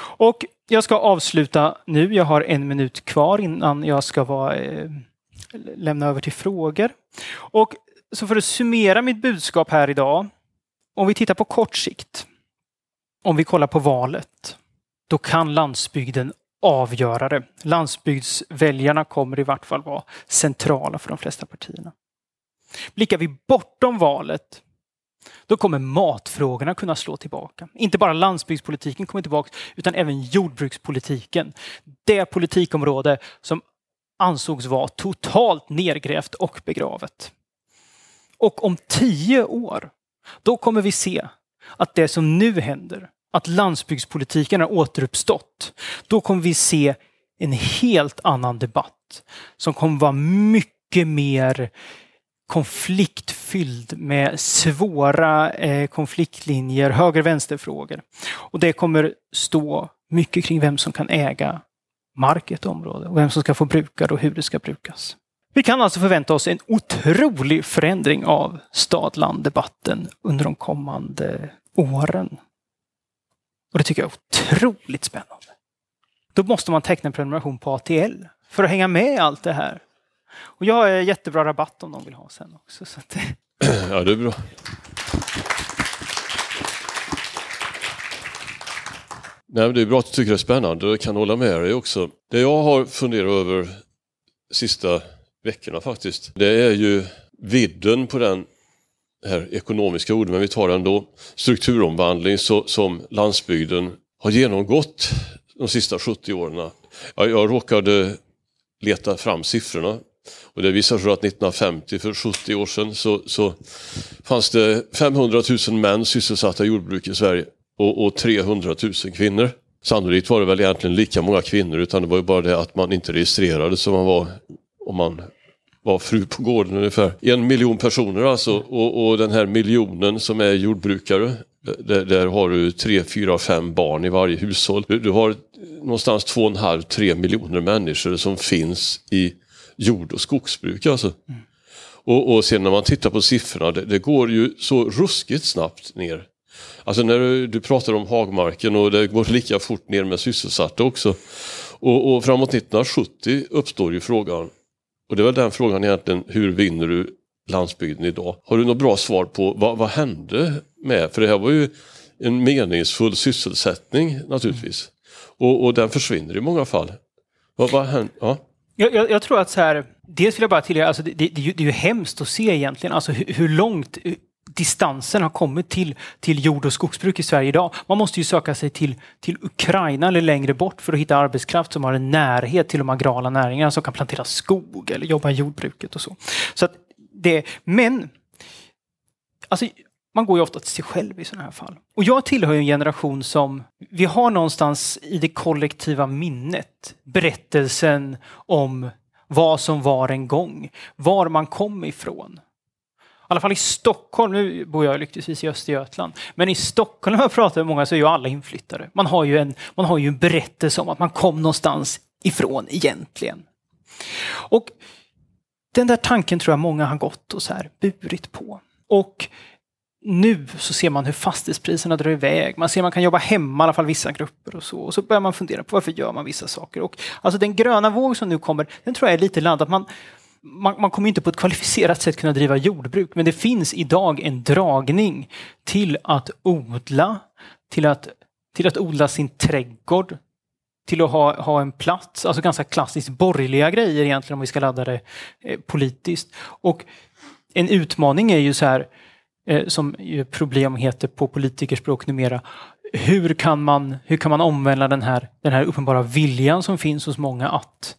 Och jag ska avsluta nu. Jag har en minut kvar innan jag ska vara, eh, lämna över till frågor. Och så för att summera mitt budskap här idag. Om vi tittar på kort sikt. Om vi kollar på valet. Då kan landsbygden avgöra det. Landsbygdsväljarna kommer i vart fall vara centrala för de flesta partierna. Blickar vi bortom valet då kommer matfrågorna kunna slå tillbaka. Inte bara landsbygdspolitiken kommer tillbaka utan även jordbrukspolitiken. Det politikområde som ansågs vara totalt nedgrävt och begravet. Och om tio år, då kommer vi se att det som nu händer, att landsbygdspolitiken har återuppstått, då kommer vi se en helt annan debatt som kommer vara mycket mer konfliktfylld med svåra eh, konfliktlinjer, höger-vänster-frågor. Och det kommer stå mycket kring vem som kan äga mark i ett område och vem som ska få bruka det och hur det ska brukas. Vi kan alltså förvänta oss en otrolig förändring av stad-land-debatten under de kommande åren. Och det tycker jag är otroligt spännande. Då måste man teckna en prenumeration på ATL för att hänga med i allt det här. Och jag har jättebra rabatt om de vill ha sen också. Så att... [clears throat] Ja, det är bra. Nej, det är bra att du tycker det är spännande och jag kan hålla med dig också. Det jag har funderat över sista veckorna faktiskt, det är ju vidden på den här ekonomiska orden, men vi tar den då, strukturomvandling så, som landsbygden har genomgått de sista 70 åren. Jag, jag råkade leta fram siffrorna och det visar sig att 1950, för 70 år sedan, så, så fanns det 500 000 män sysselsatta i jordbruk i Sverige och, och 300 000 kvinnor. Sannolikt var det väl egentligen lika många kvinnor utan det var ju bara det att man inte registrerade så man var om man var fru på gården ungefär. En miljon personer alltså och, och den här miljonen som är jordbrukare där, där, har du tre, fyra, fem barn i varje hushåll. Du, du har någonstans två och en halv, tre miljoner människor som finns i jord och skogsbruk. Alltså. Mm. Och, och sen när man tittar på siffrorna, det, det, går ju så ruskigt snabbt ner. Alltså när du, du pratar om hagmarken och det går lika fort ner med sysselsatta också. Och, och framåt 1970 uppstår ju frågan, och det är väl den frågan egentligen, hur vinner du landsbygden idag? Har du något bra svar på vad, vad hände med, för det här var ju en meningsfull sysselsättning naturligtvis. Och, och den försvinner i många fall. Vad, vad hände? Ja. Jag, jag, jag, tror att så här, dels vill jag bara tillägga, alltså det, det, det, är ju hemskt att se egentligen, alltså hur, hur långt distansen har kommit till, till jord och skogsbruk i Sverige idag. Man måste ju söka sig till, till Ukraina eller längre bort för att hitta arbetskraft som har en närhet till de agrala näringarna som kan plantera skog eller jobba i jordbruket och så. så att det, men alltså, man går ju ofta till sig själv i sådana här fall. Och jag tillhör en generation som, vi har någonstans i det kollektiva minnet berättelsen om vad som var en gång, var man kom ifrån. I alla fall i Stockholm, nu bor jag lyckligtvis i Östergötland, men i Stockholm när jag pratar med många så är ju alla inflyttade. Man har ju en, man har ju en berättelse om att man kom någonstans ifrån egentligen. Och den där tanken tror jag många har gått och så här burit på. Och nu så ser man hur fastighetspriserna drar iväg. Man ser att man kan jobba hemma, i alla fall vissa grupper och så. Och så börjar man fundera på varför gör man vissa saker. Och alltså den gröna våg som nu kommer, den tror jag är lite laddad. Man, man, man kommer inte på ett kvalificerat sätt kunna driva jordbruk, men det finns idag en dragning till att odla, till att, till att odla sin trädgård, till att ha, ha en plats, alltså ganska klassiskt borgerliga grejer egentligen om vi ska ladda det eh, politiskt. Och en utmaning är ju så här, eh, som problem heter på politikerspråk numera. Hur kan man, hur kan man omvända den här, den här uppenbara viljan som finns hos många att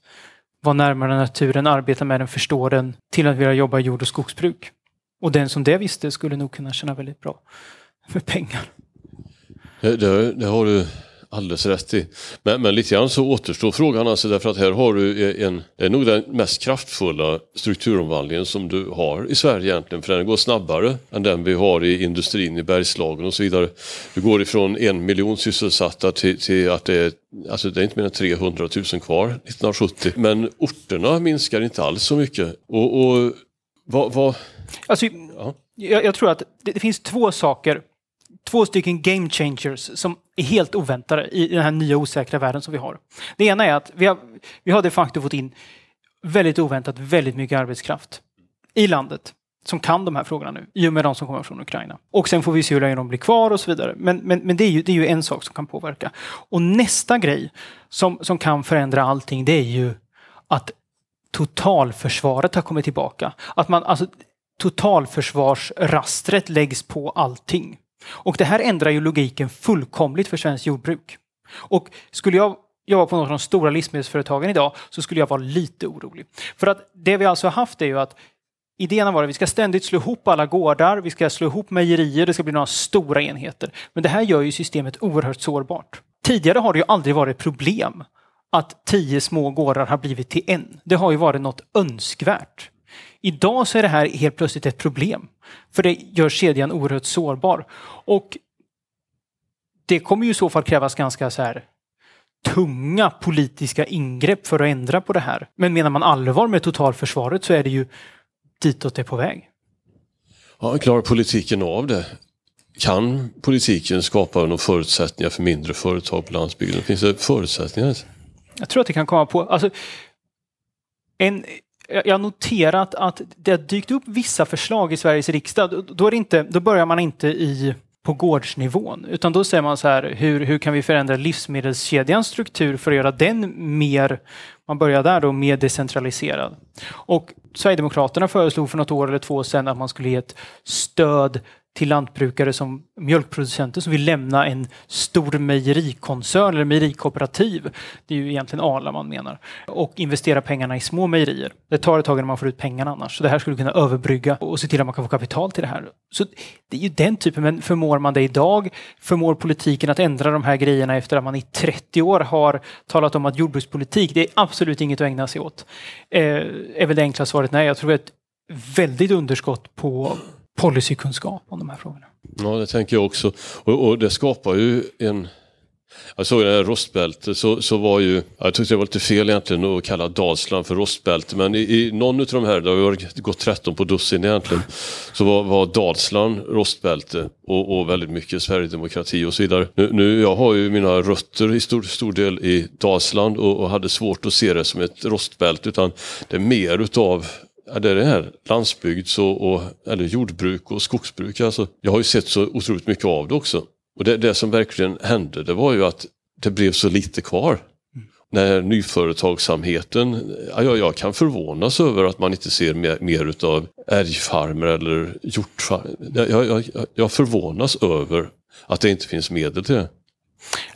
vara närmare naturen, arbeta med den, förstå den, till att vilja jobba i jord och skogsbruk. Och den som det visste skulle nog kunna tjäna väldigt bra med pengar. Det, det, det har du alldeles rätt i. Men, men lite grann så återstår frågan alltså därför att här har du en, det är nog den mest kraftfulla strukturomvandlingen som du har i Sverige egentligen. För den går snabbare än den vi har i industrin i Bergslagen och så vidare. Du går ifrån en miljon sysselsatta till, till att det är Alltså det är inte mer än 300 000 kvar 1970. Men orterna minskar inte alls så mycket. Och, och vad... vad... Alltså, ja. jag, jag, tror att det, det, finns två saker, två stycken game changers som är helt oväntade i den här nya osäkra världen som vi har. Det ena är att vi har, vi har de facto fått in väldigt oväntat väldigt mycket arbetskraft i landet som kan de här frågorna nu, i och med de som kommer från Ukraina. Och sen får vi se hur länge de blir kvar och så vidare. Men, men, men det, är ju, det är ju en sak som kan påverka. Och nästa grej som, som kan förändra allting, det är ju att totalförsvaret har kommit tillbaka. Att man, alltså, totalförsvarsrastret läggs på allting. Och det här ändrar ju logiken fullkomligt för svenskt jordbruk. Och skulle jag jobba på något av de stora livsmedelsföretagen idag så skulle jag vara lite orolig. För att det vi alltså har haft är ju att Idén har varit att vi ska ständigt slå ihop alla gårdar, vi ska slå ihop mejerier, det ska bli några stora enheter. Men det här gör ju systemet oerhört sårbart. Tidigare har det ju aldrig varit problem att tio små gårdar har blivit till en. Det har ju varit något önskvärt. Idag så är det här helt plötsligt ett problem. För det gör kedjan oerhört sårbar. Och det kommer ju i så fall krävas ganska så här tunga politiska ingrepp för att ändra på det här. Men menar man allvar med totalförsvaret så är det ju ditåt det är på väg. Ja, klarar politiken av det? Kan politiken skapa några förutsättningar för mindre företag på landsbygden? Finns det förutsättningar? Jag tror att det kan komma på... Alltså, en, jag har noterat att det har dykt upp vissa förslag i Sveriges riksdag. Då, är inte, då börjar man inte i på gårdsnivån. Utan då säger man så här, hur, hur kan vi förändra livsmedelskedjans struktur för att göra den mer, man börjar där då, mer decentraliserad. Och Sverigedemokraterna föreslog för något år eller två sedan att man skulle ge ett stöd till lantbrukare som mjölkproducenter som vill lämna en stor mejerikoncern eller mejerikooperativ. Det är ju egentligen Arla man menar. Och investera pengarna i små mejerier. Det tar ett tag innan man får ut pengarna annars. Så det här skulle kunna överbrygga och se till att man kan få kapital till det här. Så det är ju den typen, men förmår man det idag? Förmår politiken att ändra de här grejerna efter att man i 30 år har talat om att jordbrukspolitik, det är absolut inget att ägna sig åt? Eh, är väl det enkla svaret nej. Jag tror att ett väldigt underskott på policykunskap om de här frågorna. Ja, det tänker jag också. Och, och det skapar ju en jag såg det här rostbältet så, så var ju, jag tyckte det var lite fel egentligen att kalla Dalsland för rostbälte men i, i någon av de här, det har gått 13 på dussin egentligen, så var, var Dalsland rostbälte och, och väldigt mycket Sverigedemokrati och så vidare. Nu, nu, jag har ju mina rötter i stor, stor del i Dalsland och, och hade svårt att se det som ett rostbälte utan det är mer utav Ja, det är det här landsbygds och, och, eller jordbruk och skogsbruk. Alltså, jag har ju sett så otroligt mycket av det också. Och det, det som verkligen hände det var ju att det blev så lite kvar. Mm. När nyföretagsamheten, ja, jag kan förvånas över att man inte ser mer, mer utav älgfarmer eller hjortfarmer. Jag, jag, jag förvånas över att det inte finns medel till det.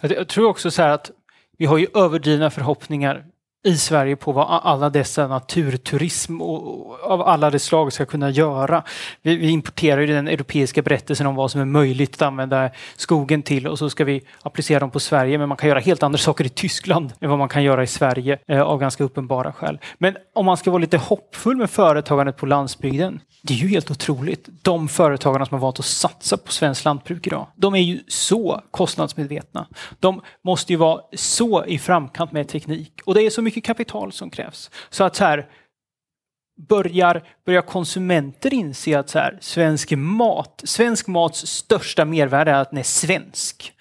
Jag tror också så här att vi har ju överdrivna förhoppningar i Sverige på vad alla dessa naturturism och, av alla de slag ska kunna göra. Vi, vi importerar ju den europeiska berättelsen om vad som är möjligt att använda skogen till och så ska vi applicera dem på Sverige. Men man kan göra helt andra saker i Tyskland än vad man kan göra i Sverige eh, av ganska uppenbara skäl. Men om man ska vara lite hoppfull med företagandet på landsbygden. Det är ju helt otroligt. De företagarna som har valt att satsa på svenskt lantbruk idag. De är ju så kostnadsmedvetna. De måste ju vara så i framkant med teknik och det är så mycket mycket kapital som krävs. Så att så här, börjar, börjar konsumenter inse att så här, svensk mat, svensk mats största mervärde är att den är svensk.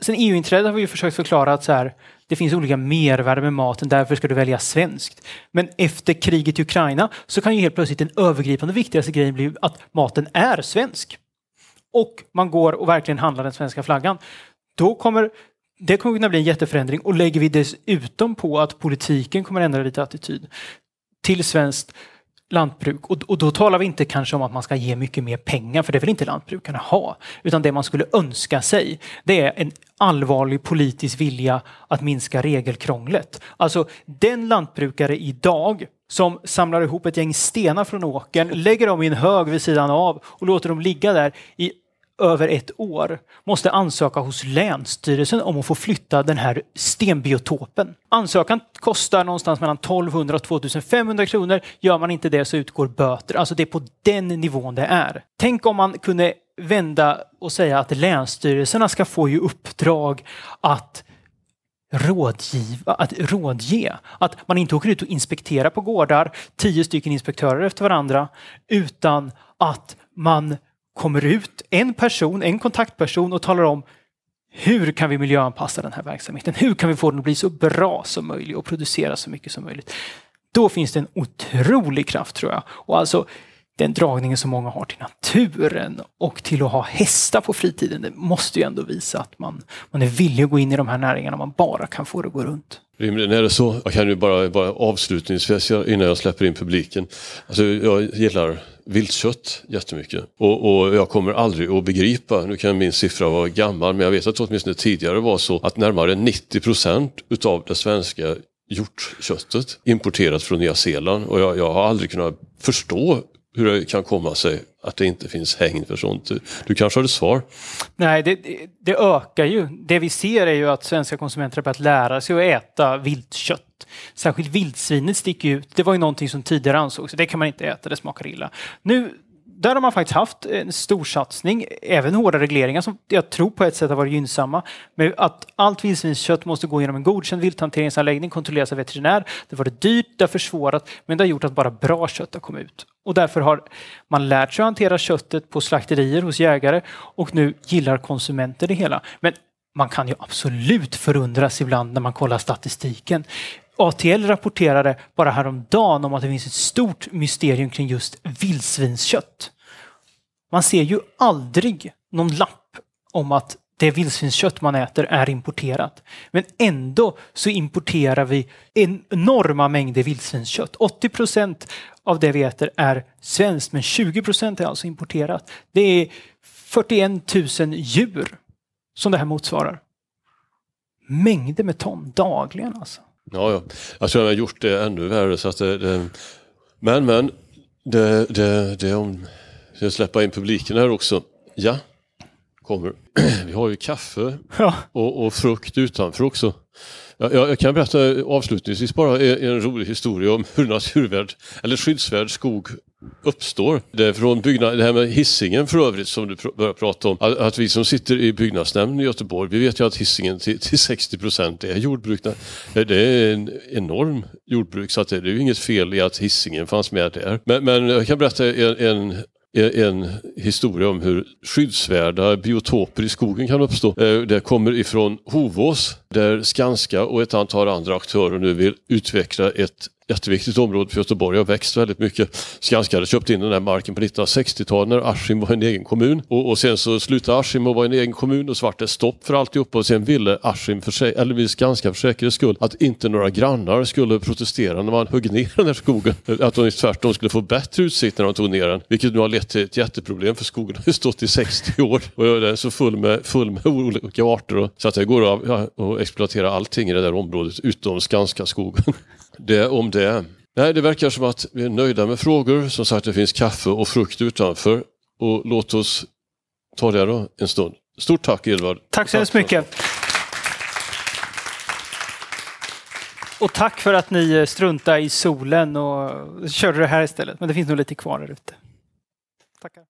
Sen EU-inträdet har vi försökt förklara att så här, det finns olika mervärden med maten, därför ska du välja svenskt. Men efter kriget i Ukraina så kan ju helt plötsligt den övergripande viktigaste grejen bli att maten är svensk. Och man går och verkligen handlar den svenska flaggan. Då kommer det kommer kunna bli en jätteförändring och lägger vi dessutom på att politiken kommer ändra lite attityd till svenskt lantbruk och, och, då talar vi inte kanske om att man ska ge mycket mer pengar för det vill inte lantbrukarna ha. Utan det man skulle önska sig det är en allvarlig politisk vilja att minska regelkrånglet. Alltså den lantbrukare idag som samlar ihop ett gäng stenar från åkern, lägger dem i en hög vid sidan av och låter dem ligga där i över ett år måste ansöka hos Länsstyrelsen om att få flytta den här stenbiotopen. Ansökan kostar någonstans mellan 1200 och 2500 kronor. Gör man inte det så utgår böter. Alltså det är på den nivån det är. Tänk om man kunde vända och säga att länsstyrelserna ska få i uppdrag att rådgiva, att rådge. Att man inte åker ut och inspekterar på gårdar, tio stycken inspektörer efter varandra, utan att man kommer ut, en person, en kontaktperson och talar om hur kan vi miljöanpassa den här verksamheten? Hur kan vi få den att bli så bra som möjligt och producera så mycket som möjligt? Då finns det en otrolig kraft tror jag. Och alltså den dragningen som många har till naturen och till att ha hästar på fritiden, det måste ju ändå visa att man, man är villig att gå in i de här näringarna man bara kan få det att gå runt. Rimligen är det så. Jag kan ju bara, bara avslutningsvis innan jag släpper in publiken. Alltså jag gillar viltkött jättemycket. Och, och jag kommer aldrig att begripa, nu kan min siffra vara gammal, men jag vet att det åtminstone tidigare var så att närmare 90 procent utav det svenska hjortköttet importerat från Nya Zeeland. Och jag, jag har aldrig kunnat förstå hur det kan komma sig att det inte finns hängd för sånt. Du kanske har ett svar? Nej, det, det, ökar ju. Det vi ser är ju att svenska konsumenter har börjat lära sig att äta viltkött. Särskilt vildsvinet sticker ut. Det var ju någonting som tidigare ansågs, det kan man inte äta, det smakar illa. Nu där har man faktiskt haft en stor satsning, även hårda regleringar som jag tror på ett sätt har varit gynnsamma. Med att allt vildsvinskött måste gå genom en godkänd vilthanteringsanläggning, kontrolleras av veterinär. Det var det dyrt, det har försvårat, men det har gjort att bara bra kött har kommit ut. Och därför har man lärt sig att hantera köttet på slakterier hos jägare och nu gillar konsumenter det hela. Men man kan ju absolut förundras ibland när man kollar statistiken. ATL rapporterade bara häromdagen om att det finns ett stort mysterium kring just vildsvinskött. Man ser ju aldrig någon lapp om att det vildsvinskött man äter är importerat. Men ändå så importerar vi enorma mängder vildsvinskött. 80 procent av det vi äter är svenskt, men 20 procent är alltså importerat. Det är 41 000 djur som det här motsvarar. Mängder med ton dagligen alltså. Ja, ja. Jag tror jag har gjort det ännu värre. Så att det, det, men, men, det, det, det om... Jag släppa in publiken här också. Ja, kommer. [clears throat] Vi har ju kaffe ja. och, och, frukt utanför också. Jag, jag, kan berätta avslutningsvis bara en, en rolig historia om hur naturvärd eller skyddsvärd skog uppstår. Det är från byggnad, det här med hissingen för övrigt som du pr börjar prata om. Att, att, vi som sitter i byggnadsnämnden i Göteborg, vi vet ju att hissingen till, till 60 procent är jordbruk. Det, är en enorm jordbruk så att det, det är ju inget fel i att hissingen fanns med där. Men, men jag kan berätta en, en en historia om hur skyddsvärda biotoper i skogen kan uppstå. Eh, det kommer ifrån Hovås där Skanska och ett antal andra aktörer nu vill utveckla ett jätteviktigt område för Göteborg har växt väldigt mycket. Skanska hade köpt in den här marken på 1960-talet när Askim var en egen kommun och, och sen så slutade Askim att vara en egen kommun och så vart det stopp för alltihopa och sen ville Askim, för sig, eller vill Skanska för säkerhets skull, att inte några grannar skulle protestera när man högg ner [laughs] den här skogen. Att de tvärtom skulle få bättre utsikt när de tog ner den, vilket nu har lett till ett jätteproblem för skogen har ju stått i 60 år och den är så full med, full med olika arter och, så att det går att ja, exploatera allting i det där området utom Skanska skogen. [laughs] Det om det. Nej, det verkar som att vi är nöjda med frågor. Som sagt, det finns kaffe och frukt utanför. Och låt oss ta det då en stund. Stort tack Edvard. Tack så hemskt mycket. Och tack för att ni struntade i solen och körde det här istället. Men det finns nog lite kvar där ute. Tackar.